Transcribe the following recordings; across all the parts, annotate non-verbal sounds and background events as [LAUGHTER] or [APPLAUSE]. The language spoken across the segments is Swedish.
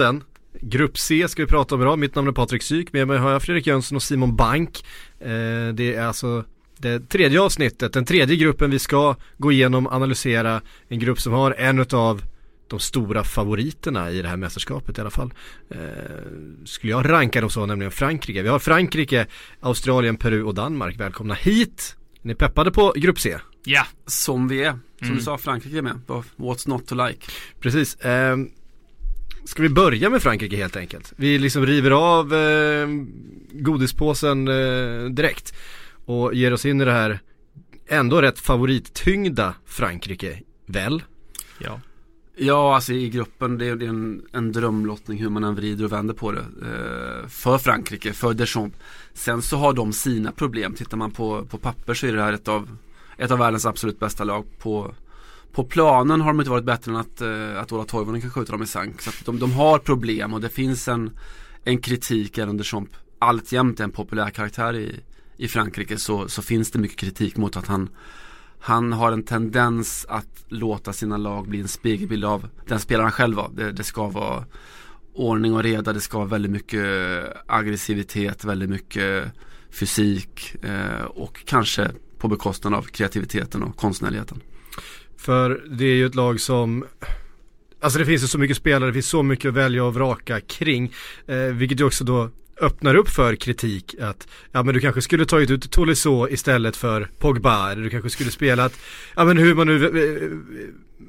VM-podden. Grupp C ska vi prata om idag. Mitt namn är Patrik Syk. Med mig har jag Fredrik Jönsson och Simon Bank. Eh, det är alltså det tredje avsnittet, den tredje gruppen vi ska gå igenom och analysera. En grupp som har en av de stora favoriterna i det här mästerskapet i alla fall. Eh, skulle jag ranka dem så, nämligen Frankrike. Vi har Frankrike, Australien, Peru och Danmark. Välkomna hit! Ni peppade på Grupp C? Ja, som vi är. Som mm. du sa, Frankrike är med. What's not to like? Precis. Eh, ska vi börja med Frankrike helt enkelt? Vi liksom river av eh, godispåsen eh, direkt och ger oss in i det här ändå rätt favorittyngda Frankrike, väl? Ja. Ja, alltså i gruppen, det är, en, en drömlottning hur man än vrider och vänder på det. Eh, för Frankrike, för Deschamps. Sen så har de sina problem. Tittar man på, på papper så är det här ett av, ett av världens absolut bästa lag. På, på planen har de inte varit bättre än att, eh, att Ola Toivonen kan skjuta dem i sank. Så de, de har problem och det finns en, en kritik även om Deschamps alltjämt är en populär karaktär i, i Frankrike så, så finns det mycket kritik mot att han han har en tendens att låta sina lag bli en spegelbild av den spelaren han själv var. Det, det ska vara ordning och reda, det ska vara väldigt mycket eh, aggressivitet, väldigt mycket fysik eh, och kanske på bekostnad av kreativiteten och konstnärligheten. För det är ju ett lag som Alltså det finns ju så mycket spelare, det finns så mycket att välja och vraka kring. Eh, vilket ju också då öppnar upp för kritik att ja men du kanske skulle tagit ut Tolisso istället för Pogba eller du kanske skulle spelat ja men hur man nu eh,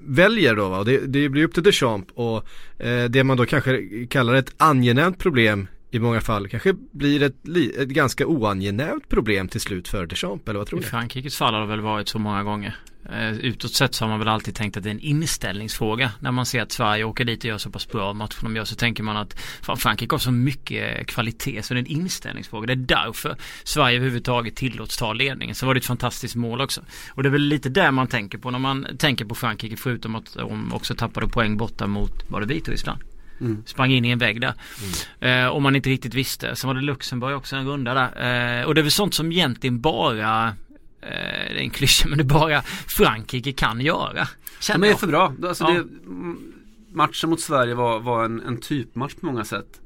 väljer då va och det, det blir upp till Deschamps och eh, det man då kanske kallar ett angenämt problem i många fall kanske blir ett, ett ganska oangenämt problem till slut för Deschamps eller vad tror du? I Frankrikes fall har det väl varit så många gånger. Eh, utåt sett så har man väl alltid tänkt att det är en inställningsfråga. När man ser att Sverige åker dit och gör så pass bra match som de gör så tänker man att fan, Frankrike har så mycket kvalitet så det är en inställningsfråga. Det är därför Sverige överhuvudtaget tillåts ta ledningen. Så var det ett fantastiskt mål också. Och det är väl lite där man tänker på när man tänker på Frankrike förutom att de också tappade poäng borta mot, var det Vitryssland? Mm. Sprang in i en vägg där. Mm. Eh, om man inte riktigt visste. Sen var det Luxemburg också en runda där. Eh, och det är väl sånt som egentligen bara eh, det är en klyscha [LAUGHS] men det bara Frankrike kan göra. De är för bra. Alltså ja. det, matchen mot Sverige var, var en, en typmatch på många sätt.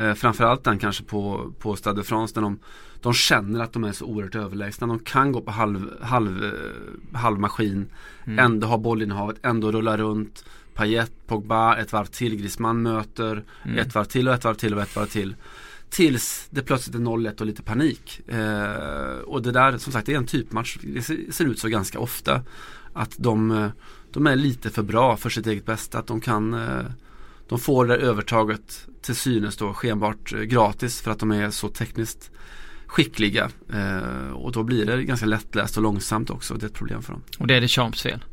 Eh, framförallt den kanske på, på Stade de France där de, de känner att de är så oerhört överlägsna. De kan gå på halv, halv, eh, halv maskin, mm. ändå ha bollinnehavet, ändå rulla runt. Payet, Pogba, ett varv till, Griezmann möter, mm. ett varv till och ett varv till och ett varv till. Tills det plötsligt är 0-1 och lite panik. Eh, och det där, som sagt, det är en typmatch. Det ser ut så ganska ofta. Att de, eh, de är lite för bra för sitt eget bästa. Att de kan eh, De får det övertaget till synes då skenbart eh, gratis för att de är så tekniskt skickliga. Eh, och då blir det ganska lättläst och långsamt också. Det är ett problem för dem. Och det är det Champs fel?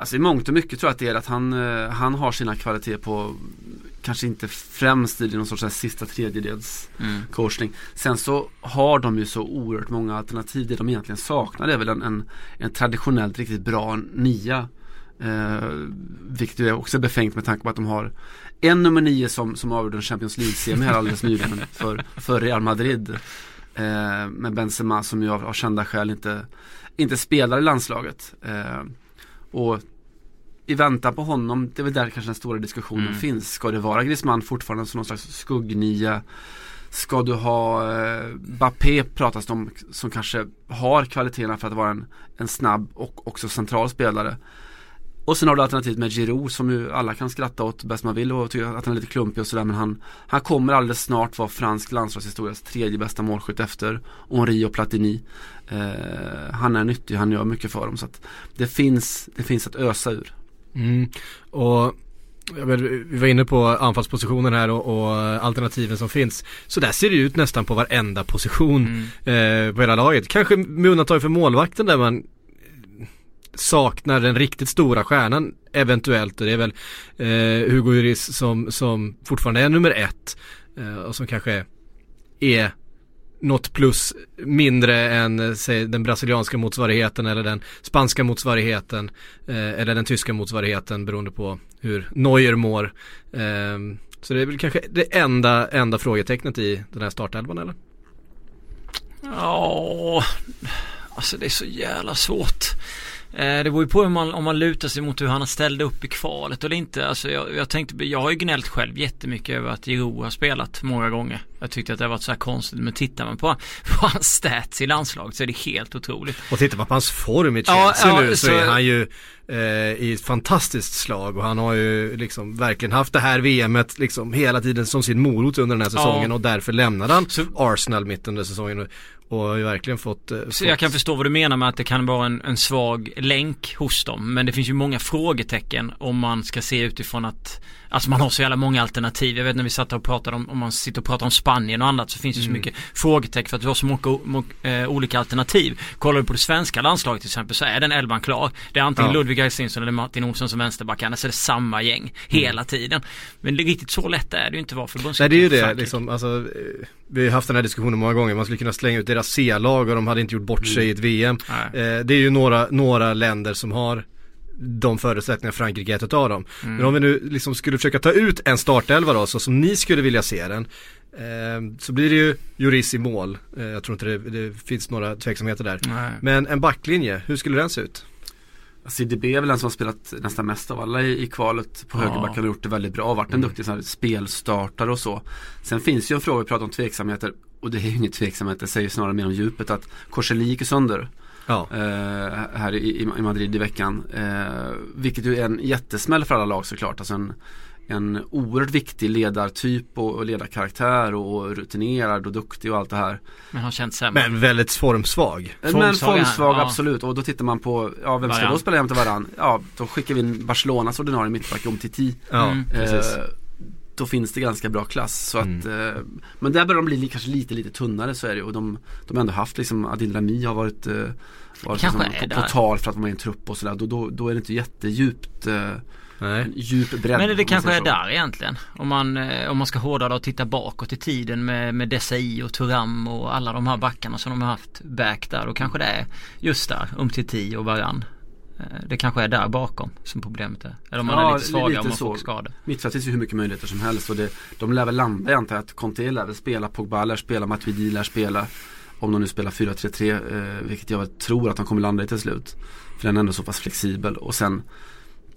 Alltså i mångt och mycket tror jag att det är att han, eh, han har sina kvaliteter på Kanske inte främst i någon sorts sista tredjedels mm. coachning. Sen så har de ju så oerhört många alternativ. Det de egentligen saknar det är väl en, en, en traditionellt riktigt bra nia. Eh, vilket är också befängt med tanke på att de har en nummer nio som, som avgjorde en Champions League-semi här alldeles nyligen [LAUGHS] för, för Real Madrid. Eh, med Benzema som ju av, av kända skäl inte, inte spelar i landslaget. Eh, och i väntan på honom, det är väl där kanske den stora diskussionen mm. finns. Ska det vara Griezmann fortfarande som någon slags skuggnia? Ska du ha eh, Bappé pratas det om som kanske har kvaliteterna för att vara en, en snabb och också central spelare. Och sen har du alternativet med Giroud som ju alla kan skratta åt bäst man vill och tycka att han är lite klumpig och sådär men han Han kommer alldeles snart vara fransk landslagshistorias tredje bästa målskytt efter Henri och Platini eh, Han är nyttig, han gör mycket för dem så att Det finns, det finns att ösa ur mm. Och vi var inne på anfallspositionen här och, och, alternativen som finns. Så där ser det ut nästan på varenda position mm. eh, på hela laget. Kanske med undantag för målvakten där man saknar den riktigt stora stjärnan eventuellt och det är väl eh, Hugo Lloris som, som fortfarande är nummer ett eh, och som kanske är något plus mindre än eh, säg, den brasilianska motsvarigheten eller den spanska motsvarigheten eh, eller den tyska motsvarigheten beroende på hur Neuer mår. Eh, så det är väl kanske det enda, enda frågetecknet i den här startelvan eller? Ja, alltså det är så jävla svårt. Eh, det beror ju på om man, om man lutar sig mot hur han ställde upp i kvalet eller inte. Alltså jag, jag tänkte, jag har ju gnällt själv jättemycket över att Jiro har spelat många gånger. Jag tyckte att det har varit så här konstigt. Men tittar man på, [LAUGHS] på hans stats i landslaget så är det helt otroligt. Och tittar man på hans form i Chelsea ja, ja, nu så, så, är han ju eh, i ett fantastiskt slag och han har ju liksom verkligen haft det här VMet liksom hela tiden som sin morot under den här säsongen ja. och därför lämnade han så, Arsenal mitt under säsongen. Och har ju verkligen fått, eh, Så jag kan förstå vad du menar med att det kan vara en, en svag länk hos dem. Men det finns ju många frågetecken om man ska se utifrån att Alltså man har så jävla många alternativ. Jag vet när vi satt och pratade om, om man sitter och pratar om Spanien och annat så finns det så mm. mycket frågetecken för att vi har så många må, äh, olika alternativ. Kollar du på det svenska landslaget till exempel så är den elvan klar. Det är antingen ja. Ludvig Austinsson eller Martin Olsson som vänsterback. Annars är det samma gäng mm. hela tiden. Men det, riktigt så lätt är det ju inte att vara förbundskapten. Nej det är ju det liksom, alltså, eh, Vi har haft den här diskussionen många gånger. Man skulle kunna slänga ut deras C-lag och de hade inte gjort bort sig i ett VM. Eh, det är ju några, några länder som har de förutsättningar Frankrike är ett av dem. Mm. Men om vi nu liksom skulle försöka ta ut en startelva då, så som ni skulle vilja se den. Eh, så blir det ju Juris i mål. Eh, jag tror inte det, det, finns några tveksamheter där. Nej. Men en backlinje, hur skulle den se ut? CDB är väl den som har spelat nästan mest av alla i, i kvalet på ja. högerbacken och gjort det väldigt bra. Varit en mm. duktig spelstartare och så. Sen finns ju en fråga, vi pratar om tveksamheter och det är ju inget tveksamhet, det säger snarare mer om djupet att Korseli gick sönder ja. eh, här i, i, Madrid i veckan. Eh, vilket ju är en jättesmäll för alla lag såklart. Alltså en, en oerhört viktig ledartyp och, och ledarkaraktär och rutinerad och duktig och allt det här. Men har känt sämre. Men väldigt formsvag. formsvag Men formsvag ja. absolut och då tittar man på, ja vem ska Varan. då spela jämte varann? Ja, då skickar vi in Barcelonas ordinarie mittback om Titi. Ja, mm. eh, då finns det ganska bra klass. Så att, mm. eh, men där börjar de bli kanske lite, lite tunnare så är det och de, de har ändå haft liksom Adil Rami har varit, eh, varit liksom på, på, tal för att vara med i en trupp och sådär. Då, då, då, är det inte jättedjupt eh, Nej. Djup bredd, Men det kanske är där egentligen. Om man, eh, om man ska hårdra och titta bakåt i tiden med, med Desai och Turam och alla de här backarna som de har haft back där. Då kanske det är just där, Umtiti och Varann. Eh, det kanske är där bakom som problemet är. Eller om man ja, är lite svagare om man får skador. Mittfält finns ju hur mycket möjligheter som helst och det, de lär väl landa, jag antar att Conte lär väl spela, Pogba lär spela, Matuidi lär spela. Om de nu spelar 4-3-3, eh, vilket jag tror att de kommer landa i till slut. För den är ändå så pass flexibel och sen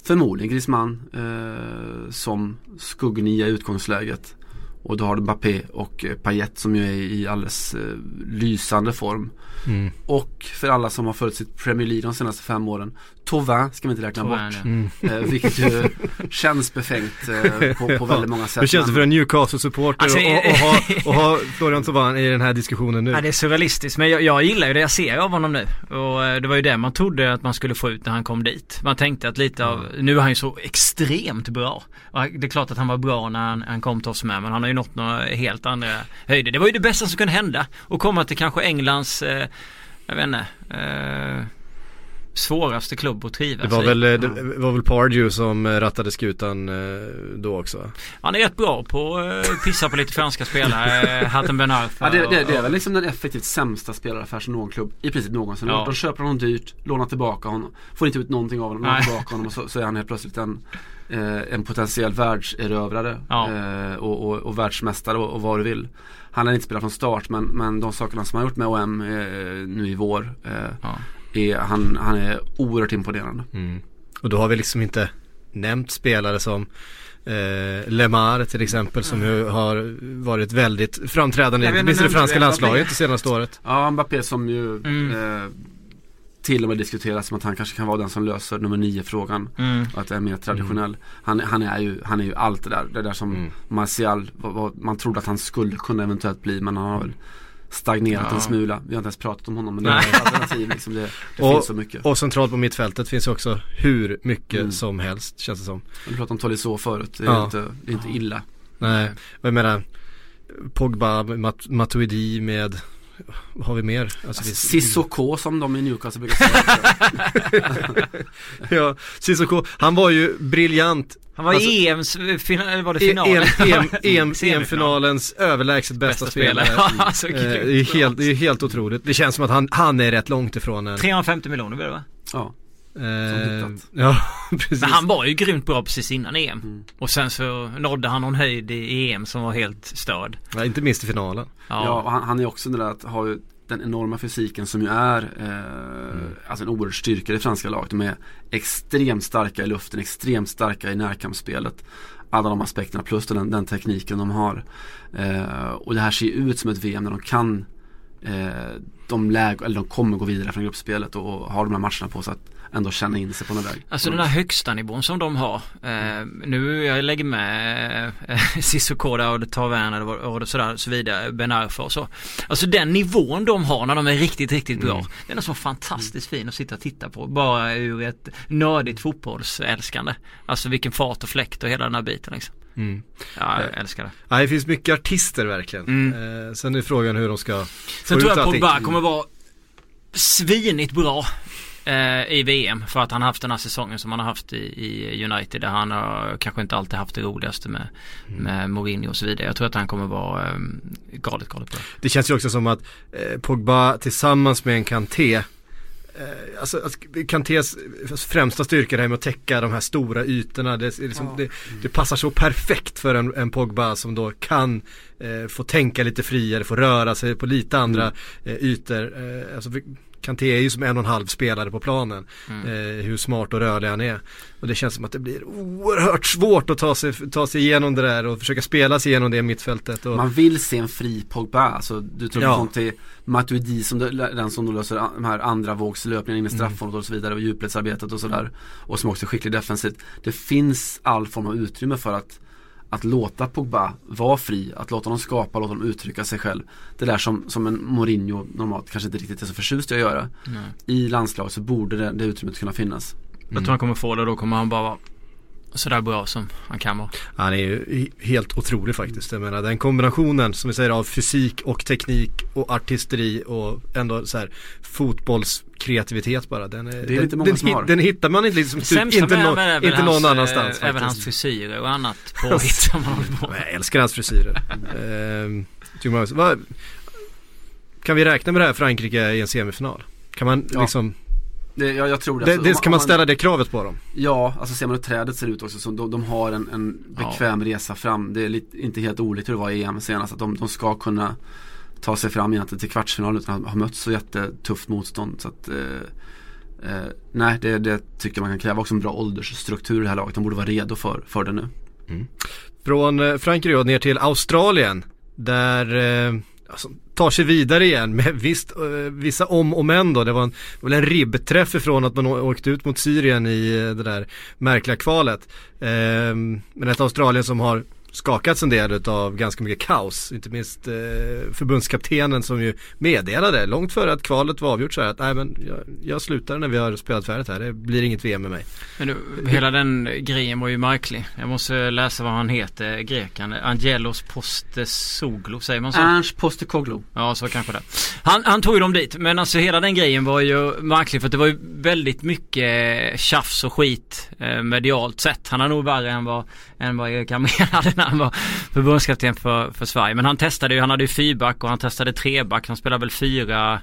förmodligen Griezmann eh, som skuggnia i utgångsläget. Och då har du Mbappé och Payet som ju är i alldeles eh, lysande form. Mm. Och för alla som har följt sitt Premier League de senaste fem åren Tovin ska vi inte räkna Tovin, bort. Mm. Eh, vilket ju [LAUGHS] känns befängt eh, på, på, väldigt många sätt. Hur känns det för en Newcastle-supporter alltså, och, och, ha, [LAUGHS] och ha Florian Tovin i den här diskussionen nu? Ja, det är surrealistiskt. Men jag, jag gillar ju det jag ser av honom nu. Och eh, det var ju det man trodde att man skulle få ut när han kom dit. Man tänkte att lite av, mm. nu är han ju så extremt bra. Och det är klart att han var bra när han, han kom till oss med. Men han har ju nått några helt andra höjder. Det var ju det bästa som kunde hända. Och komma till kanske Englands eh, jag vet inte. Eh, svåraste klubb att trivas det var i. Väl, det var väl Pardew som eh, rattade skutan eh, då också? Han är rätt bra på att eh, pissa på lite franska spelare. Hatten Ben ja, det, det, det, är väl liksom den effektivt sämsta spelaraffär som någon klubb i princip någonsin har ja. De köper honom dyrt, lånar tillbaka honom, får inte ut någonting av honom, lånar tillbaka honom och så, så är han helt plötsligt en en potentiell världserövrare ja. och, och, och världsmästare och, och vad du vill. Han har inte spelat från start men, men de sakerna som han har gjort med OM eh, nu i vår eh, ja. Är, han, han är oerhört imponerande. Mm. Och då har vi liksom inte nämnt spelare som eh, Lemar till exempel som ju har varit väldigt framträdande, inte minst i det franska landslaget det senaste året. Ja, Mbappé som ju mm. eh, till och med diskuteras som att han kanske kan vara den som löser nummer nio frågan. Mm. Och att det är mer traditionell. Mm. Han, han, är ju, han är ju allt det där. Det där som mm. Martial, vad, vad, man trodde att han skulle kunna eventuellt bli men han har väl stagnerat ja. en smula. Vi har inte ens pratat om honom men det är ett alternativ liksom. Det, [LAUGHS] det och, finns så mycket. Och centralt på mittfältet finns också hur mycket mm. som helst känns det som. Vi pratade om Tolisso förut. Det är, ja. inte, det är inte illa. Nej, men jag menar Pogba, Mat Matuidi med vad har vi mer? Alltså, Sissoko som de i Newcastle brukar säga [LAUGHS] Ja, Sissoko, han var ju briljant han var alltså, EMs, final, var det finalen? EM, EM, [LAUGHS] EM-finalens överlägset bästa, bästa spelare. spelare. [LAUGHS] alltså, det, är helt, det är helt otroligt. Det känns som att han, han är rätt långt ifrån en 350 miljoner blir det va? Ja. Eh, ja, [LAUGHS] precis. Men han var ju grymt bra precis innan EM. Mm. Och sen så nådde han någon höjd i EM som var helt störd. Ja, inte minst i finalen. Ja, ja han, han, är också den där att ha den enorma fysiken som ju är eh, mm. alltså en oerhörd styrka i det franska laget. De är extremt starka i luften, extremt starka i närkampsspelet. Alla de aspekterna plus den, den tekniken de har. Eh, och det här ser ut som ett VM när de kan eh, de, läg, eller de kommer gå vidare från gruppspelet och, och har de här matcherna på sig att ändå känna in sig på någon väg. Alltså den här högsta nivån som de har. Eh, nu jag lägger med eh, [LAUGHS] Sissoko och Taverner och, och sådär så vidare, Ben Arfa och så. Alltså den nivån de har när de är riktigt, riktigt bra. Mm. Den är så fantastiskt fin att sitta och titta på. Bara ur ett nördigt fotbollsälskande. Alltså vilken fart och fläkt och hela den här biten liksom. Mm. Ja, jag älskar det. Ja, det finns mycket artister verkligen. Mm. Eh, sen är frågan hur de ska Sen tror jag Pogba kommer vara svinigt bra eh, i VM för att han haft den här säsongen som han har haft i, i United där han har kanske inte alltid haft det roligaste med, mm. med Mourinho och så vidare. Jag tror att han kommer vara eh, galet, galet bra. Det känns ju också som att eh, Pogba tillsammans med en Kanté Eh, alltså, alltså Kantés främsta styrka är med att täcka de här stora ytorna. Det, liksom, ja. det, det passar så perfekt för en, en Pogba som då kan eh, få tänka lite friare, få röra sig på lite andra mm. eh, ytor. Eh, alltså, Kanté är ju som en och en halv spelare på planen. Mm. Eh, hur smart och rörlig han är. Och det känns som att det blir oerhört svårt att ta sig, ta sig igenom det där och försöka spela sig igenom det mittfältet. Och... Man vill se en fri Pogba. Alltså, du tror ja. till Matuidi som den som då löser de här andra vågslöpningarna in i mm. straffområdet och så vidare och djupledsarbetet och sådär. Och som också är skicklig defensivt. Det finns all form av utrymme för att att låta Pogba vara fri, att låta honom skapa, låta honom uttrycka sig själv. Det där som, som en Mourinho normalt kanske inte riktigt är så förtjust i att göra. Nej. I landslaget så borde det, det utrymmet kunna finnas. Mm. Jag tror han kommer få det då kommer han bara vara sådär bra som han kan vara. Han är ju helt otrolig faktiskt. Jag menar den kombinationen som vi säger av fysik och teknik och artisteri och ändå så här fotbollskreativitet bara. Den, är, det är den, många den, som har. den hittar man inte liksom, typ, inte, no, inte hans, någon annanstans. Faktiskt. Även hans frisyrer och annat [LAUGHS] påhitt som man på. Jag älskar hans frisyrer. ehm, kan vi räkna med det här Frankrike i en semifinal? Kan man ja. liksom det, ja, jag tror det. det, alltså, det ska man, ställa det kravet på dem? Ja, alltså ser man hur trädet ser ut också så de, de har en, en bekväm ja. resa fram. Det är lite, inte helt olikt hur det var i EM senast. Att de, de ska kunna ta sig fram egentligen till kvartsfinal utan att ha mött så jättetufft motstånd. Så att, eh, eh, nej, det, det tycker man kan kräva. Också en bra åldersstruktur i det här laget. De borde vara redo för, för det nu. Mm. Från eh, Frankrike ner till Australien. Där eh, alltså, tar sig vidare igen med [LAUGHS] visst, uh, vissa om och men då. Det var, en, väl en ribbträff ifrån att man åkte ut mot Syrien i eh, det där märkliga kvalet. Uh, men ett Australien som har skakats en del av ganska mycket kaos. Inte minst eh, förbundskaptenen som ju meddelade långt före att kvalet var avgjort så här att nej men jag, jag slutar när vi har spelat färdigt här. Det blir inget VM med mig. Men du, hela den grejen var ju märklig. Jag måste läsa vad han heter, greken. Angelos Postesoglu, säger man så? Ernst Postekoglu. Ja, så kanske det. Han, han tog ju dem dit. Men alltså hela den grejen var ju märklig för att det var ju väldigt mycket tjafs och skit eh, medialt sett. Han har nog värre än vad, än vad Erik Hamrén [LAUGHS] hade när han var förbundskapten för, för Sverige. Men han testade ju, han hade ju fyrback och han testade treback. Han spelade väl fyra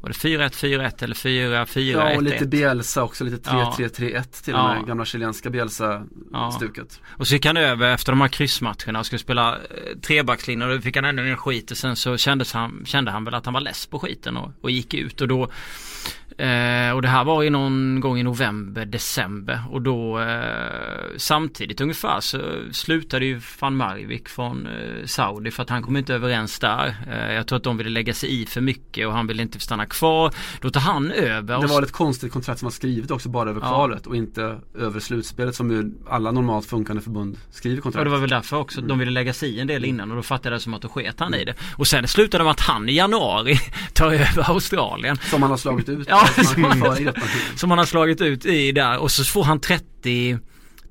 var det 4-1, 4-1 eller 4-4, Ja och lite Bielsa också, lite 3-3-3-1 ja. till och med, gamla chilenska Bielsa-stuket. Ja. Och så gick han över efter de här kryssmatcherna och skulle spela eh, trebackslinjen och då fick han ännu mer skit och sen så kändes han, kände han väl att han var less på skiten och, och gick ut och då Eh, och det här var ju någon gång i november, december och då eh, samtidigt ungefär så slutade ju van Marwik från eh, Saudi för att han kom inte överens där. Eh, jag tror att de ville lägga sig i för mycket och han ville inte stanna kvar. Då tar han över. Det var ett konstigt kontrakt som var skrivet också bara över kvalet ja. och inte över slutspelet som ju alla normalt funkande förbund skriver kontrakt. Och det var väl därför också mm. de ville lägga sig i en del innan och då fattade jag det som att då sket han i det. Och sen slutade med att han i januari [LAUGHS] tar över Australien. Som han har slagit ut. ja, [LAUGHS] som han har slagit ut i där och så får han 30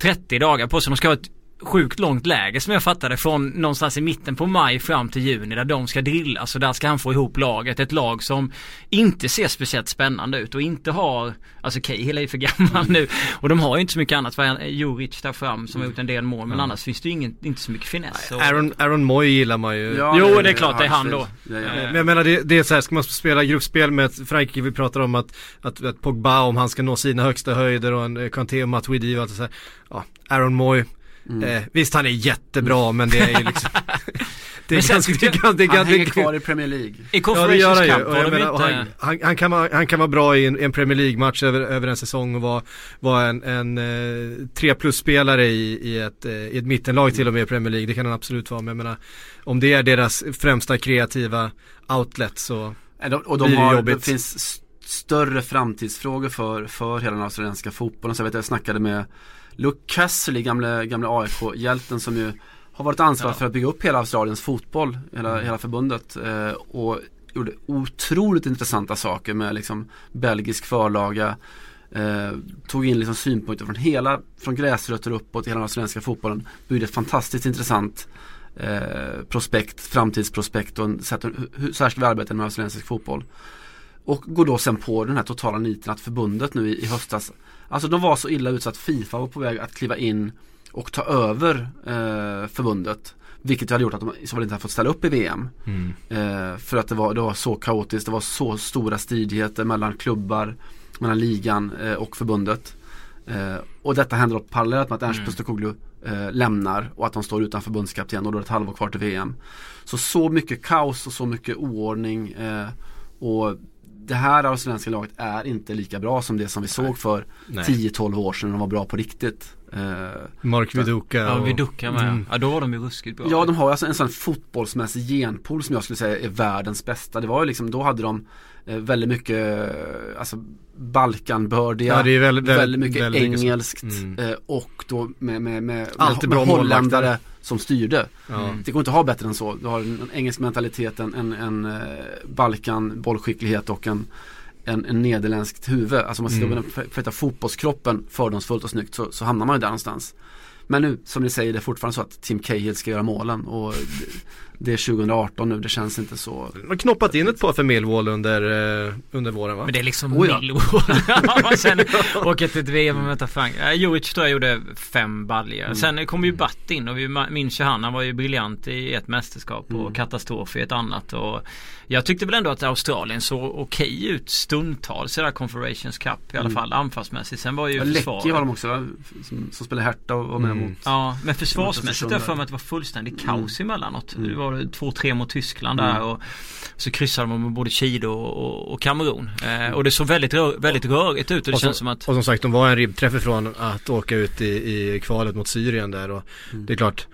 30 dagar på sig. De ska ha ett sjukt långt läge som jag fattade från någonstans i mitten på maj fram till juni där de ska drillas och där ska han få ihop laget. Ett lag som inte ser speciellt spännande ut och inte har, alltså Cahill är ju för [LAUGHS] gammal nu och de har ju inte så mycket annat. Juric där fram som har gjort en del mål men mm. annars finns det ju ingen, inte så mycket finess. Och... Aaron, Aaron Moy gillar man ju. Ja, jo det är klart det är han då. Ja, ja. Men jag menar det, det är så här, ska man spela gruppspel med Frankrike, vi pratar om att, att, att Pogba om han ska nå sina högsta höjder och en Kanté och Matuidi och allt så här. Ja, Aaron Moy Mm. Eh, visst han är jättebra men det är ju liksom [LAUGHS] det är ganska, det det är Han hänger ganska, kvar i Premier League. I Ja det gör Conference han ju. Cup Och jag menar, och han, han, han, kan vara, han kan vara bra i en, en Premier League-match över, över en säsong och vara, vara en, en eh, tre plus-spelare i, i, ett, eh, i ett mittenlag till och med i Premier League. Det kan han absolut vara. Men jag menar, om det är deras främsta kreativa outlet så de- Och Blir de det har, jobbigt. det finns st- större framtidsfrågor för, för hela den australiensiska fotbollen. Så jag vet jag snackade med Luke Castley, gamle, gamle AIK-hjälten som ju har varit ansvarig Ja. för att bygga upp hela Australiens fotboll, hela, hela förbundet. Eh, och gjorde otroligt intressanta saker med liksom belgisk förlaga. Eh, tog in liksom synpunkter från hela, från gräsrötter uppåt i hela den australiensiska fotbollen. Byggde ett fantastiskt intressant eh, prospekt, framtidsprospekt och en sätt, hur, hur, så här ska vi arbeta med australiensisk fotboll. Och går då sen på den här totala niten att förbundet nu i, i höstas Alltså de var så illa ut så att Fifa var på väg att kliva in och ta över eh, förbundet. Vilket hade gjort att de i så fall inte hade fått ställa upp i VM. Eh, för att det var, det var så kaotiskt, det var så stora stridigheter mellan klubbar, mellan ligan eh, och förbundet. Eh, och detta händer då parallellt med att Ernst Mm. Postecoglou eh, lämnar och att de står utan förbundskapten och då är det ett halvår kvar till VM. Så så mycket kaos och så mycket oordning eh, och det här australienska laget är inte lika bra som det som vi såg för nej. 10-12 år sedan när de var bra på riktigt. Eh, Mark Viduka Ja, och, vi duckar med. Mm. Ja, då var de ju ruskigt bra. Ja de har alltså en sån fotbollsmässig genpool som jag skulle säga är världens bästa. Det var ju liksom, då hade de väldigt mycket eh, alltså Balkanbördiga, Ja, det är väldigt, väldigt, väldigt mycket väldigt engelskt Mm. eh, och då med, med, med, Alltid med, med holländare målvakter. som styrde. Ja. Mm. Det går inte att ha bättre än så. Du har en, en engelsk mentalitet, en, en, en eh, Balkan bollskicklighet och en en, en nederländskt huvud, alltså man sitter Mm. med den perfekta fotbollskroppen fördomsfullt och snyggt så, så hamnar man ju där någonstans. Men nu, som ni säger, det är fortfarande så att Tim Cahill ska göra målen och det, är 2018 nu, det känns inte så De har knoppat in ett par för Millwall under, eh, under våren va? Men det är liksom Oh ja. Millwall. [LAUGHS] Sen åka till ett VM och möta Frank. Äh, Jovic tror jag gjorde fem baljor. Mm. Sen kom ju Batt in och vi minns ju han. Han var ju briljant i ett mästerskap och Mm. katastrof i ett annat. Och jag tyckte väl ändå att Australien såg okej ut stundtals i det här Confederations Cup. I alla Mm. fall anfallsmässigt. Sen var ju försvaret. har de också som, som spelar Hertha och var med Mm. mot Ja, men försvarsmässigt har jag för mig att det var fullständigt kaos emellanåt. Mm. Det var två, tre mot Tyskland Mm. där och så kryssade de med både Chile och, och, Kamerun. Eh, och det såg väldigt, rör, väldigt rörigt ut och det Och så- känns som att Och som sagt, de var en ribbträff ifrån att åka ut i, i kvalet mot Syrien där och Mm. det är klart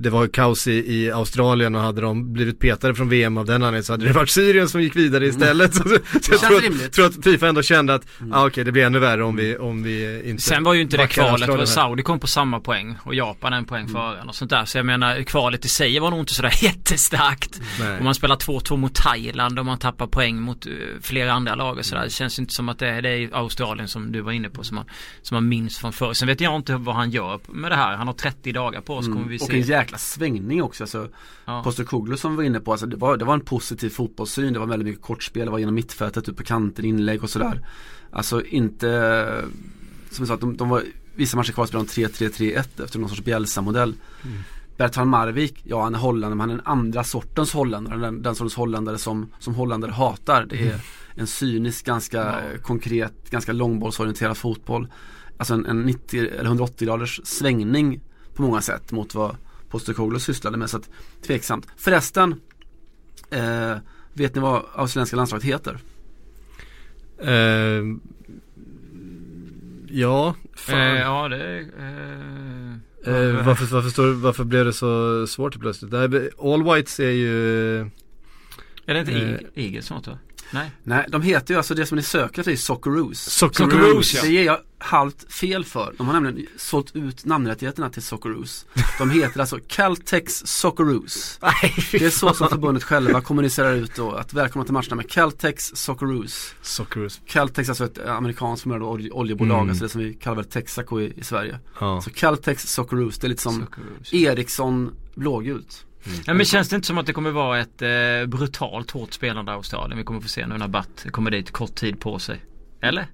det var kaos i, i Australien och hade de blivit petade från VM av den anledningen så hade det varit Syrien som gick vidare istället. [LAUGHS] Så, så jag tror att, tror att Fifa ändå kände att, Mm. ah, okej det blir ännu värre om vi, om vi inte Sen var ju inte det kvalet, det var. Saudi kom på samma poäng och Japan en poäng Mm. före och sånt där. Så jag menar kvalet i sig var nog inte sådär [LAUGHS] jättestarkt. Nej. Om man spelar 2-2 mot Thailand och man tappar poäng mot eh, flera andra lag och sådär. Det känns inte som att det är, det är Australien som du var inne på som man, som man minns från förr. Sen vet jag inte vad han gör med det här. Han har 30 dagar på oss kommer vi Mm. Och en se. Jäkla svängning också. Alltså, Ja. Postecoglou som var inne på, alltså, det, var, det var en positiv fotbollssyn. Det var väldigt mycket kortspel, det var genom mittfältet, ut på kanten, inlägg och sådär. Alltså inte, som jag sa, de, de var, vissa matcher kvar spelade de 3-3-3-1 efter någon sorts Bielsa-modell. Mm. Bertrand Marvik, ja han är holländare men han är en andra sortens holländare. Den, den sortens holländare som, som holländare hatar. Det är Mm. en cynisk, ganska Ja. konkret, ganska långbollsorienterad fotboll. Alltså en, en 90 eller 180 graders svängning på många sätt mot vad Postecoglou sysslade med. Så att, tveksamt. Förresten, eh, vet ni vad australienska landslaget heter? Eh, ja, fan. Eh, ja det är... Eh, Eh, varför, varför, står, varför blev det så svårt plötsligt? All Whites är ju Är det inte eh, Eagles Eagles något va? Nej. Nej, de heter ju alltså det som ni söker efter är Socceroos. Socceroos ja. Det ger jag halvt fel för. De har nämligen sålt ut namnrättigheterna till Socceroos. De heter alltså Caltex Socceroos. Det är så som förbundet själva kommunicerar ut då att välkomna till matcherna med Caltex Socceroos. Socceroos. Caltex är alltså ett amerikanskt förmödande olje, oljebolag, Mm. alltså det som vi kallar väl Texaco i, i Sverige. Ja. Så Caltex Socceroos, det är lite som Socceroos. Ericsson blågult. Ja, men känns det inte som att det kommer vara ett eh, brutalt hårt spelande Australien? Vi kommer få se nu när Batt kommer dit kort tid på sig. Eller?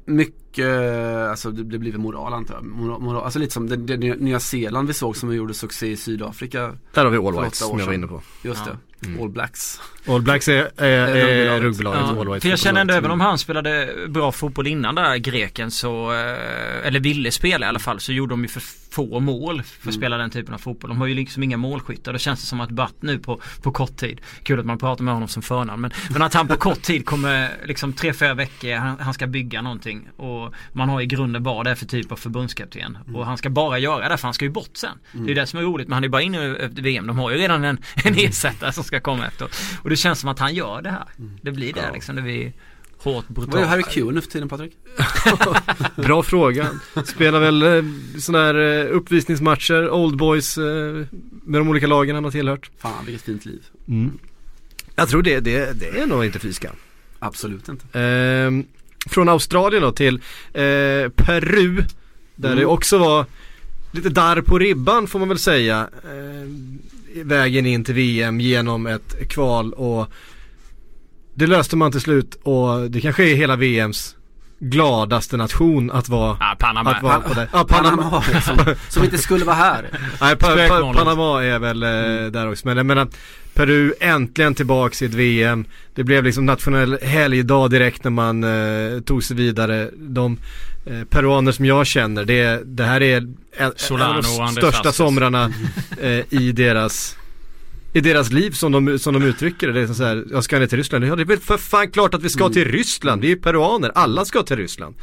Mycket, alltså det det blir väl moral antar jag. Moral, moral, alltså lite som det, det Nya Zeeland vi såg som gjorde succé i Sydafrika. Där har vi All Whites som jag var inne på. Just Ja. det, Mm. All Blacks. All Blacks är, är, är Rugbybolaget. rugbybolaget, All Ja, Whites för jag känner ändå även om han spelade bra fotboll innan där greken så, eh, eller ville spela i alla fall, så gjorde de ju för få mål för att mm. spela den typen av fotboll. De har ju liksom inga målskyttar. Det känns det som att Batt nu på, på kort tid, kul att man pratar med honom som förnamn, men, men att han på kort tid kommer liksom tre, fyra veckor, han, han, ska bygga någonting och man har i grunden vad det är för typ av förbundskapten. Mm. Och han ska bara göra det för han ska ju bort sen. Mm. Det är det som är roligt men han är bara inne efter VM. De har ju redan en, [LAUGHS] en mm. ersättare som ska komma efter. Och det känns som att han gör det här. Mm. Det blir det ja. liksom. Det blir hårt brutalt. Vad är Harry Q nu för tiden Patrik? [LAUGHS] Bra fråga. Spelar väl eh, sådana här eh, uppvisningsmatcher, Old Boys eh, med de olika lagen han har tillhört. Fan vilket fint liv. Mm. Jag tror det, det, det är nog inte fy Absolut inte. Eh, från Australien då till eh, Peru. Där mm. det också var lite darr på ribban får man väl säga. Eh, vägen in till VM genom ett kval och det löste man till slut och det kanske är hela VMs gladaste nation att vara, ja, Panama. Att vara på det. Ja, Panama. Panama [LAUGHS] som, som, inte skulle vara här. [LAUGHS] Nej, pa, pa, Panama är väl eh, mm. där också. Men jag menar, Peru äntligen tillbaks i ett VM. Det blev liksom nationell helgdag direkt när man eh, tog sig vidare. De eh, peruaner som jag känner, det, det här är en, en av de största somrarna [LAUGHS] eh, i deras i deras liv som de, som de uttrycker det. Det är så här, jag ska ner till Ryssland. Ja det är väl för fan klart att vi ska mm. till Ryssland. Vi är peruaner, alla ska till Ryssland.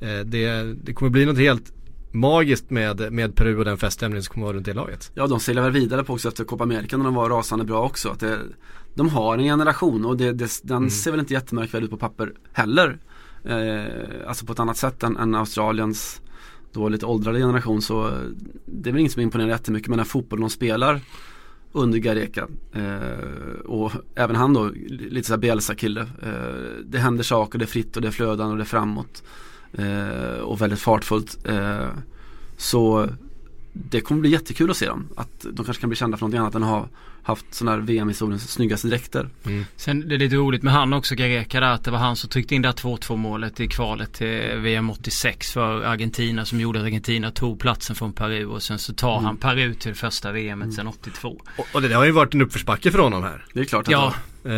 Eh, det, det kommer bli något helt magiskt med, med Peru och den feststämningen som kommer vara runt det laget. Ja de seglar väl vidare på också efter Copa America när de var rasande bra också. Att det, de har en generation och det, det, den mm. ser väl inte jättemärkvärdig ut på papper heller. Eh, alltså på ett annat sätt än, än Australiens då lite åldrade generation så det är väl inget som imponerar jättemycket men den fotboll de spelar under Gareka. Eh, och även han då, lite såhär Bielsa-kille. Eh, det händer saker, det är fritt och det är flödande och det är framåt. Eh, och väldigt fartfullt. Eh, så det kommer bli jättekul att se dem. Att de kanske kan bli kända för någonting annat än att ha haft sådana här VM-historiens snyggaste dräkter. Mm. Sen det är lite roligt med han också, Gareka där, att det var han som tryckte in det här 2-2 målet i kvalet till VM 86 för Argentina som gjorde att Argentina tog platsen från Peru och sen så tar mm. han Peru till det första VMet mm. sen 82. Och, och, det har ju varit en uppförsbacke för honom här. Det är klart att ja. eh,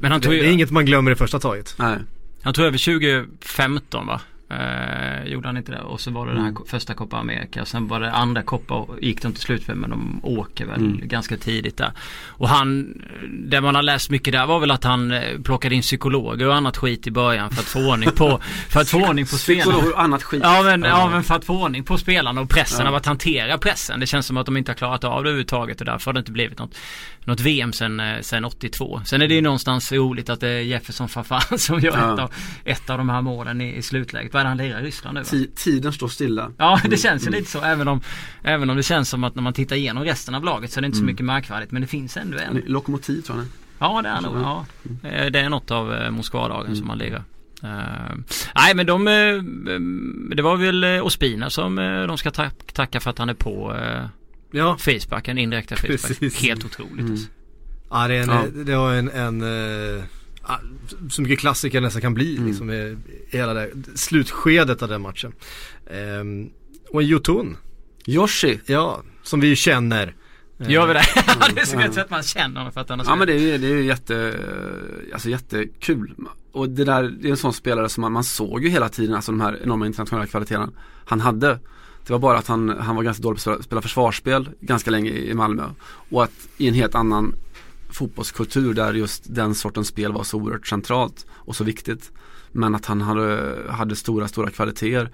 Men han tog det, det är inget man glömmer i första taget. Nej. Han tog över 2015 va? Eh, gjorde han inte det? Och så var det mm. den här mm. första Copa America. Sen var det andra Copa gick de till slut med men de åker väl mm. ganska tidigt där. Och han, det man har läst mycket där var väl att han eh, plockade in psykologer och annat skit i början för att få ordning på, [LAUGHS] för att få ordning på spelarna. Psykologer och annat skit. Ja men, ja men för att få ordning på spelarna och pressen ja. av att hantera pressen. Det känns som att de inte har klarat av det överhuvudtaget och därför har det inte blivit något, något VM sen, eh, sen 82. Sen är det ju någonstans roligt att det är Jefferson Fafan [LAUGHS] som gör ja. ett, av, ett av de här målen i, i slutläget det han lirar i Ryssland nu va? Tiden står stilla. Ja det känns ju mm. lite så även om Även om det känns som att när man tittar igenom resten av laget så är det inte så mm. mycket märkvärdigt men det finns ändå en Lokomotiv tror jag Ja det är nog, ja. Mm. Det är något av eh, Moskvadagen mm. som man lirar. Uh, nej men de, uh, det var väl Ospina som uh, de ska tacka för att han är på ja. Facebook, en indirekta Facebook. Helt otroligt mm. alltså. Ja det, är en, ja. det var en, en så mycket klassiker nästan kan bli mm. liksom i, i hela det slutskedet av den matchen. Um, och en Jotun. Yoshi. Ja, som vi ju känner. Gör vi det? [LAUGHS] det är så gött att man känner honom för att han har Ja men det är, det är jätte, alltså jättekul. Och det där, det är en sån spelare som man, man såg ju hela tiden, alltså de här enorma internationella kvaliteterna han hade. Det var bara att han, han var ganska dålig på att spela försvarsspel ganska länge i Malmö. Och att i en helt annan fotbollskultur där just den sortens spel var så oerhört centralt och så viktigt. Men att han hade, hade stora, stora kvaliteter.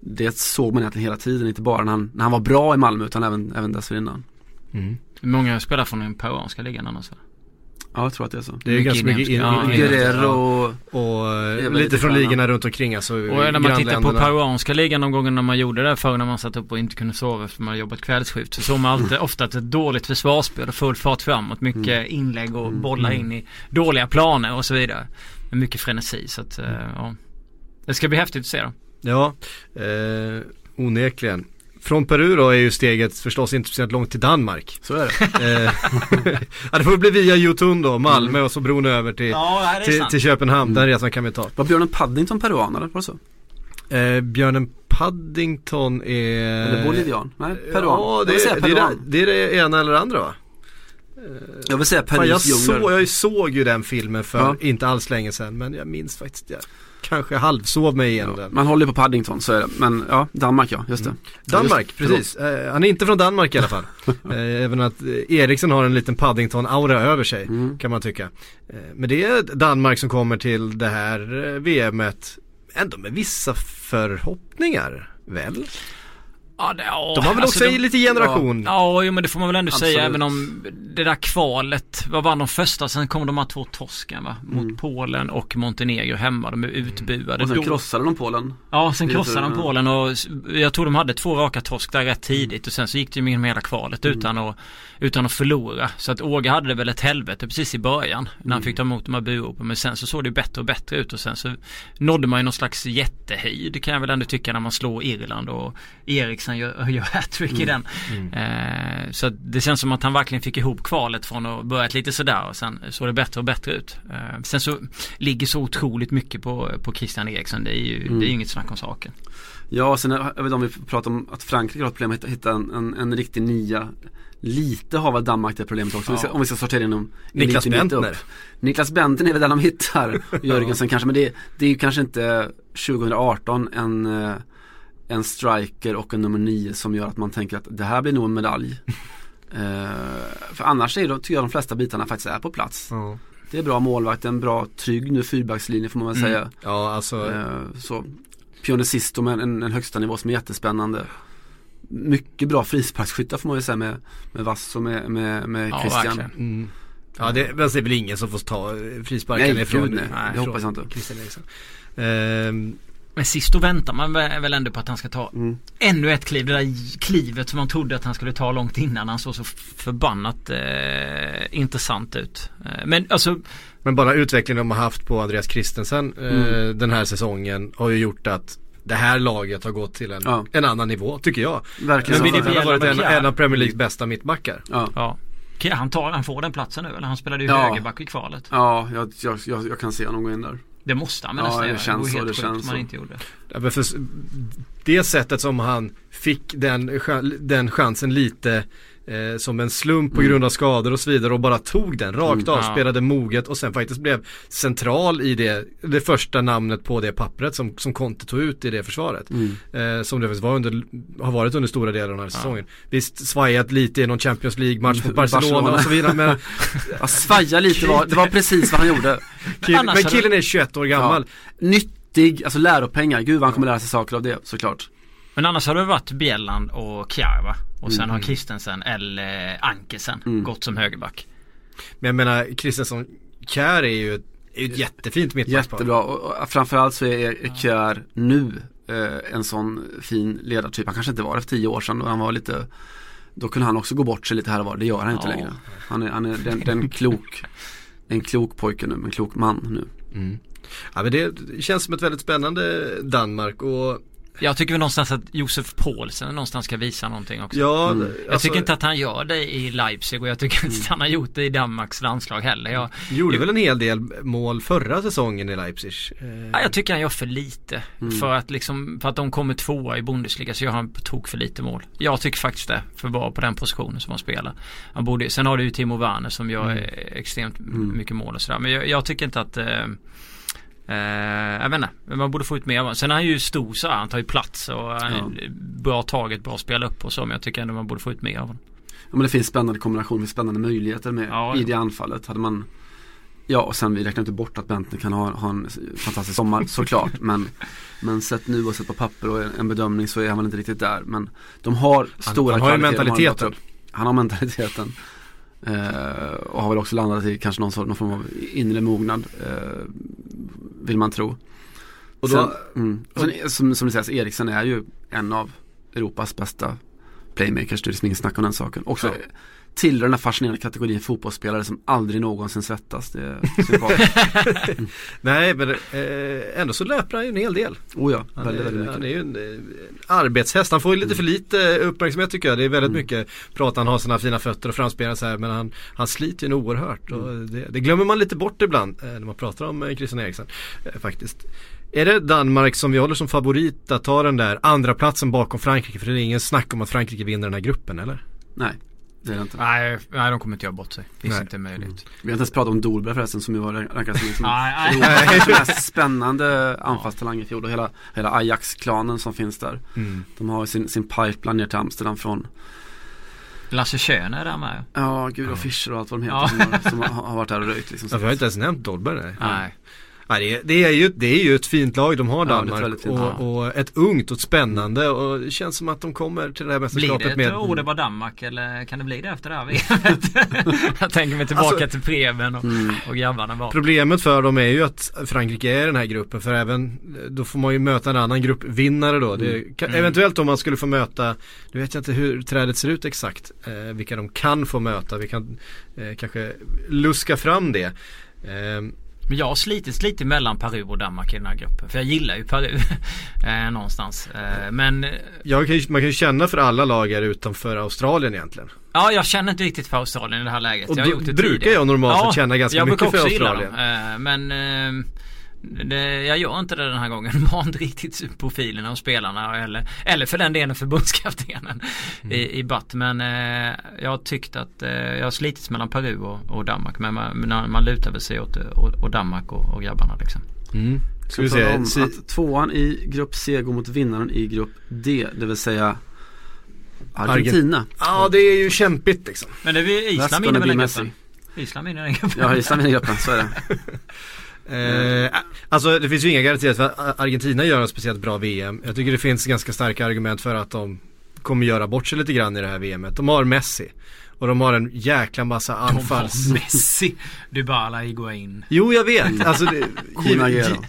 Det såg man egentligen hela tiden, inte bara när han, när han var bra i Malmö utan även, även dessförinnan. Mm. Många spelar från den peruanska ligan annars va? Ja jag tror att det är så. Det är mycket ganska mycket in, ja, Guerrero och, och lite från ligorna runt omkring alltså Och när man tittar på peruanska ligan de gångerna man gjorde det förr när man satt upp och inte kunde sova för man jobbat kvällsskift så såg man alltid ofta ett dåligt försvarsspel och full fart framåt. Mycket mm. inlägg och mm. bollar mm. in i dåliga planer och så vidare. Med mycket frenesi så att, uh, ja. Det ska bli häftigt att se då. Ja, eh, onekligen. Från Peru då är ju steget förstås inte speciellt långt till Danmark. Så är det. Eh, [LAUGHS] ja det får bli via Jotun då, Malmö mm. och så bron över till, ja, till, till, Köpenhamn. Mm. Den resan kan vi ta. Var Björnen Paddington peruan eller? Var det så? Eh, Björnen Paddington är... Eller bolivian? Nej, peruan. Ja, det, är, det, är det, det är det ena eller andra va? Jag vill säga Paris jag, såg, jag såg ju den filmen för ja. inte alls länge sedan men jag minns faktiskt det. Kanske halvsov mig igenom Ja, den. man håller på Paddington så är det. Men ja, Danmark ja, just det. Mm. Danmark, just- precis. Eh, han är inte från Danmark i alla fall. [LAUGHS] eh, även att eh, Eriksen har en liten Paddington-aura över sig, Mm. kan man tycka. Eh, men det är Danmark som kommer till det här eh, VMet ändå med vissa förhoppningar, väl? Ja, det, ja, De har väl alltså också de- lite generation. Ja, jo, men det får man väl ändå Absolut. säga även om det där kvalet, vad vann de första? Sen kom de här två torsken va? Mot Mm. Polen och Montenegro hemma. De är utbuade. Och sen Då- krossade de Polen. Ja, sen krossade de ja. Polen och jag tror de hade två raka torsk där rätt tidigt och sen så gick det ju genom hela kvalet Mm. utan, att, utan att förlora. Så att Åge hade det väl ett helvete precis i början när han Mm. fick ta emot de här buropen. Men sen så såg det ju bättre och bättre ut och sen så nådde man ju någon slags jättehöjd kan jag väl ändå tycka när man slår Irland och Eriksen gör, [LAUGHS] gör hattrick i den. Eh, så det känns som att han verkligen fick ihop kvalet från att börjat lite sådär och sen såg det bättre och bättre ut. Eh, sen så ligger så otroligt mycket på, på Christian Eriksson. Det är ju Mm. det är ju inget snack om saken. Ja, sen är- jag vet inte om vi pratar om att Frankrike har ett problem att hitta, en, en, en riktig nia. Lite har väl Danmark det problemet också, om vi ska- Ja. om vi ska sortera inom Niklas. Bentner. Niklas Bentner är väl den de hittar, och [LAUGHS] Jörgensen kanske, men det, det är ju kanske inte 2018 en, eh, en striker och en nummer 9 som gör att man tänker att det här blir nog en medalj. [LAUGHS] Eh, för annars är det, tycker jag de flesta bitarna faktiskt är på plats. Ja. Det är bra målvakt, en bra trygg nu fyrbackslinje får man väl Mm. säga. Ja, alltså. Eh, så Pione Sisto med en, en högsta nivå som är jättespännande. Mycket bra frisparksskyttar får man ju säga med, med Vass och med, med, med Ja, Christian. Mm. Ja, det, men det är väl ingen som får ta frisparken Nej, ifrån, nej. ifrån Det hoppas jag inte. Christian Eriksson. Ehm, Men sist då väntar man vä- väl ändå på att han ska ta Mm. ännu ett kliv. Det där klivet som man trodde att han skulle ta långt innan. Han såg så förbannat eh, intressant ut. Eh, men alltså Men bara utvecklingen de har haft på Andreas Christensen eh, Mm. den här säsongen har ju gjort att det här laget har gått till en, Ja. en annan nivå tycker jag. Verkligen. Men så. blir det har varit en, en av Premier Leagues bästa mittbackar. ja. Ja. Han, tar, han får den platsen nu eller? Han spelade ju Ja. högerback i kvalet. Ja, jag, jag, jag, jag kan se honom gå in där. Det måste han väl Ja, nästan det göra. känns vore så, helt det sjukt känns om han så. inte gjorde. Ja, men för det sättet som han fick den, den chansen lite eh, som en slump på Mm. grund av skador och så vidare och bara tog den rakt Mm. av, Ja. spelade moget och sen faktiskt blev central i det, det första namnet på det pappret som, som Conte tog ut i det försvaret. Mm. Eh, som det var under, har varit under stora delar av den här säsongen. Visst svajat lite i någon Champions League-match mot Mm, Barcelona, Barcelona. och så vidare men, [LAUGHS] Ja, svaja lite var, det var precis vad han gjorde. kill, men killen är 21 år gammal. Nyttig, alltså läropengar. Gud vad han kommer lära sig saker av det såklart. Men annars har det varit Bjelland och Kjär va? Och sen Mm. har Christensen eller Ankesen Mm. gått som högerback. Men jag menar Kristensson Kjär är ju, är ju ett jättefint mittbackspar. Jättebra och och framförallt så är Kjär nu eh, en sån fin ledartyp. Han kanske inte var det för tio år sedan då han var lite Då kunde han också gå bort sig lite här och var. Det gör han inte Ja. längre. Han är, han är den, den klok En klok pojke nu, en klok man nu. Mm. Ja men det känns som ett väldigt spännande Danmark och Jag tycker väl någonstans att Josef Paulsen någonstans ska visa någonting också. ja, Mm. Jag alltså, tycker inte att han gör det i Leipzig och jag tycker inte att han har gjort det i Danmarks landslag heller. Jag, gjorde väl en hel del mål förra säsongen i Leipzig. Eh, ja, jag tycker han gör för lite. Mm. För att liksom, för att de kommer tvåa i Bundesliga så gör han på tok för lite mål. Jag tycker faktiskt det, för att vara på den positionen som han spelar. Han borde, sen har du ju Timo Werner som gör Mm. extremt Mm. mycket mål och sådär. Men jag, jag tycker inte att eh, Eh, jag vet inte, man borde få ut mer av. Sen är han ju stor så här, han tar ju plats och han är Ja. bra taget, bra spela upp och så. Men jag tycker ändå man borde få ut mer av honom. Ja, men det finns spännande kombinationer med spännande möjligheter med Ja, i det anfallet. Hade man Ja och sen vi räknar inte bort att Bentner kan ha, ha en fantastisk sommar [LAUGHS] såklart. men, men sett nu och sett på papper och en, bedömning så är han väl inte riktigt där. Men de har stora han har ju mentaliteten. Han har mentaliteten. Eh, och har väl också landat i kanske någon, sort- någon form av inre mognad. Eh, vill man tro. Och Sen, då, mm, och sen, som, som det sägs, Eriksen är ju en av Europas bästa playmakers. Det är liksom ingen snack om den saken. Också Ja. Tillhör den här fascinerande kategorin fotbollsspelare som aldrig någonsin svettas. Det är [LAUGHS] sympatiskt. nej men eh, ändå så löper han ju en hel del. oh ja, Han väldigt, är, väldigt han mycket. är ju en eh, arbetshäst. Han får ju lite för lite uppmärksamhet tycker jag. Det är väldigt Mm. mycket prat han har sina fina fötter och framspelar så här. Men han, han sliter ju nog oerhört. Och Mm. det, det glömmer man lite bort ibland eh, när man pratar om eh, Christian Eriksen. Eh, faktiskt. Är det Danmark som vi håller som favorit att ta den där andra platsen bakom Frankrike? För det är ingen snack om att Frankrike vinner den här gruppen eller? Nej, Det är det inte. Nej, nej, de kommer inte göra bort sig. Det finns Nej. inte möjligt. Vi har inte ens pratat om Dolberg förresten som ju var rankad som liksom [LAUGHS] mest spännande anfallstalang i fjol och hela, hela Ajax-klanen som finns där. Mm. De har ju sin, sin pipeline ner till Amsterdam från Lasse Schöne är där med. Ja, gud och Fischer och allt vad de heter Ja. som, har, som har varit där och röjt liksom. Ja, vi har inte ens nämnt Dolberg nej. Nej. Ja, det, är, det, är ju, det är ju ett fint lag de har Ja, ett Danmark lag. och, och ett ungt och ett spännande och det känns som att de kommer till det här Blir mästerskapet det ett med ord det var Danmark eller kan det bli det efter det här? [LAUGHS] Jag tänker mig tillbaka Alltså- till Preben och, Mm. och grabbarna var. Problemet för dem är ju att Frankrike är i den här gruppen för även då får man ju möta en annan gruppvinnare då. Det kan, Mm. Eventuellt om man skulle få möta, nu vet jag inte hur trädet ser ut exakt, eh, vilka de kan få möta. Vi kan eh, kanske luska fram det. Eh, Men jag har slitits lite mellan Peru och Danmark i den här gruppen. För jag gillar ju Peru [LAUGHS] eh, någonstans. Eh, men eh, jag kan man kan ju känna för alla lag här utanför Australien egentligen. ja, jag känner inte riktigt för Australien i det här läget. Och jag har gjort det brukar tidigare. jag normalt sett känna ganska jag mycket brukar för också gilla Australien. dem. Men eh, det, jag gör inte det den här gången. [LAUGHS] Har inte riktigt profilerna och spelarna eller, eller för den delen förbundskaptenen Mm. i, i batt. Men eh, jag har tyckt att eh, jag har slitits mellan Peru och, och Danmark. Men man, man lutar väl sig åt, åt, åt Danmark och, och grabbarna liksom. Mm. Ska vi se, om att tvåan i grupp C går mot vinnaren i grupp D, det vill säga Argentina. ja det är ju kämpigt liksom. Men det är Island vinner väl den gruppen? Island vinner den gruppen. Ja, Island vinner gruppen, så är det. [LAUGHS] Eh, alltså det finns ju inga garantier för att Argentina gör en speciellt bra VM. Jag tycker det finns ganska starka argument för att de kommer göra bort sig lite grann i det här VMet. De har Messi. Och de har en jäkla massa anfalls... De har Messi, Dybala, Higuain. Jo jag vet, alltså det, Agüero.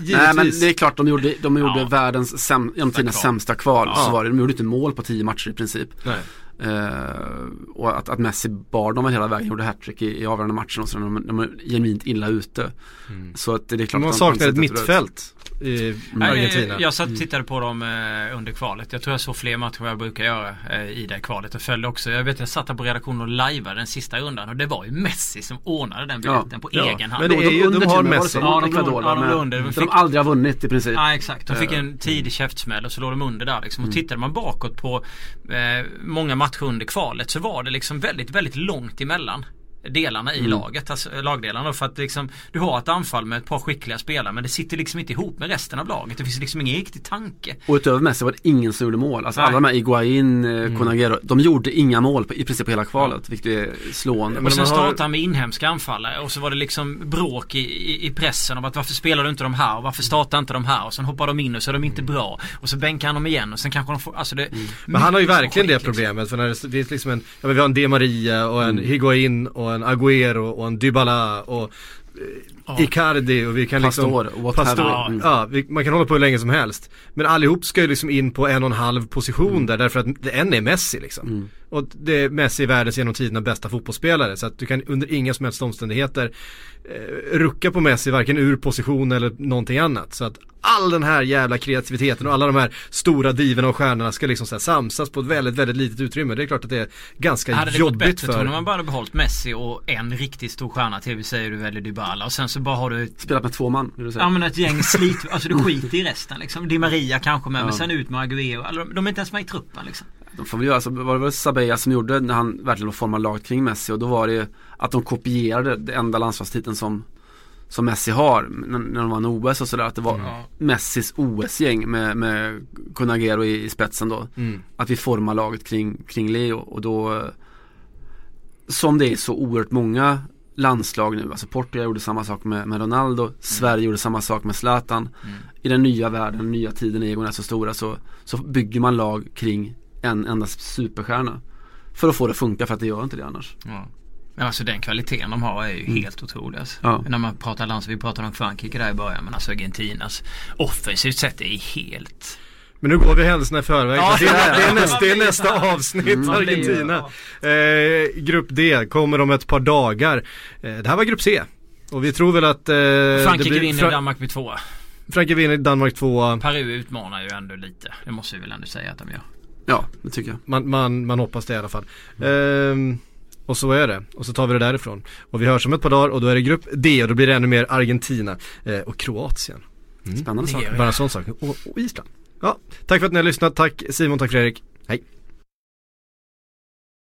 Nej men det är klart de gjorde, de gjorde Ja. världens säm, sämsta kval. Ja. Så var det, de gjorde inte mål på tio matcher i princip. Nej. Eh, och att, att Messi bar dem hela vägen, gjorde hattrick i, i avgörande matchen och så de, de är genuint illa ute. Så att det är klart att saknat ett mittfält i Nej, Argentina. Jag, jag satt och tittade på dem eh, under kvalet. Jag tror jag såg fler matcher än jag brukar göra eh, i det kvalet. Jag följde också. Jag vet jag satt här på redaktionen och lajvade den sista rundan och det var ju Messi som ordnade den biljetten Ja. på Ja. egen hand. Men det är ju- de har Messi. Ja, de Ecuador, ja, de under. De de fick- aldrig har vunnit i princip. Ja exakt, de fick Eh, en tidig käftsmäll och så låg de under där liksom. Och Mm. tittade man bakåt på eh, många matcher under kvalet så var det liksom väldigt, väldigt långt emellan delarna i Mm. laget, alltså lagdelarna. För att liksom, du har ett anfall med ett par skickliga spelare men det sitter liksom inte ihop med resten av laget. Det finns liksom ingen riktig tanke. Och utöver Messi var det ingen som gjorde mål. Alltså Nej. alla de här Iguain, eh, Mm. De gjorde inga mål på, i princip på hela kvalet. Vilket är slående. Men och sen man har- startade han med inhemska anfallare och så var det liksom bråk i, i, i pressen om att varför spelar du inte de här och varför startar inte de här och sen hoppar de in och så är de inte bra. Och så bänkar han dem igen och sen kanske de får, alltså det Men han har ju verkligen det liksom. problemet för när det finns liksom en, ja, men vi har en Di Maria och en Mm. Higuain och en Agüero och en Dybala och Ja. Icardi och vi kan liksom Pastor, what Pastor, Ja. Mm. ja, vi, man kan hålla på hur länge som helst. Men allihop ska ju liksom in på en och en halv position där därför att det en är Messi liksom. Mm. Och det är Messi är världens genom tiderna bästa fotbollsspelare så att du kan under inga som helst omständigheter eh, rucka på Messi varken ur position eller någonting annat. Så att all den här jävla kreativiteten och alla de här stora divorna och stjärnorna ska liksom så här samsas på ett väldigt, väldigt litet utrymme. Det är klart att det är ganska Hade det gått jobbigt bättre tror för... du man bara hade behållit Messi och en riktigt stor stjärna till, vi säger du väljer Dybala och sen så bara har du Spelat med två man, vill du säga. ja men ett gäng slit, [LAUGHS] alltså du skiter i resten liksom. Di Maria kanske med, Ja. men sen ut med Agüero, alltså, de- de är inte ens med i truppen liksom. De får väl göra, så var det väl Sabella som gjorde när han verkligen formade laget kring Messi och då var det ju att de kopierade det enda landslagstiteln som som Messi har när, när de vann OS och sådär att det var Ja. Messis OS-gäng med, med Kun Agüero i, i spetsen då Mm. Att vi formar laget kring, kring Leo och då Som det är så oerhört många landslag nu, alltså Portugal gjorde samma sak med, med Ronaldo, Sverige gjorde samma sak med Zlatan Mm. I den nya världen, den nya tiden egon är så stora så, så bygger man lag kring en enda superstjärna För att få det att funka för att det gör inte det annars Ja. Men alltså den kvaliteten de har är ju Mm. helt otrolig alltså. Ja. När man pratar lands, vi pratade om Frankrike där i början men alltså Argentinas offensivt sett är helt Men nu går vi händelserna i förväg. Ja, det, är, det, är nästa, det är nästa avsnitt, Mm. Argentina. Eh, grupp D kommer om ett par dagar. Eh, det här var grupp C. Och vi tror väl att... Eh, Frankrike blir, vinner, Fra- Danmark blir tvåa. Frankrike vinner, Danmark tvåa. Peru utmanar ju ändå lite. Det måste vi väl ändå säga att de gör. Ja, det tycker jag Man, man, man hoppas det i alla fall. Ehm, och så är det. Och så tar vi det därifrån. Och vi hörs om ett par dagar och då är det grupp D och då blir det ännu mer Argentina eh, och Kroatien. Mm. Spännande saker. Bara en sån sak. Och, och Island. Ja, tack för att ni har lyssnat. Tack Simon, tack Fredrik. Hej.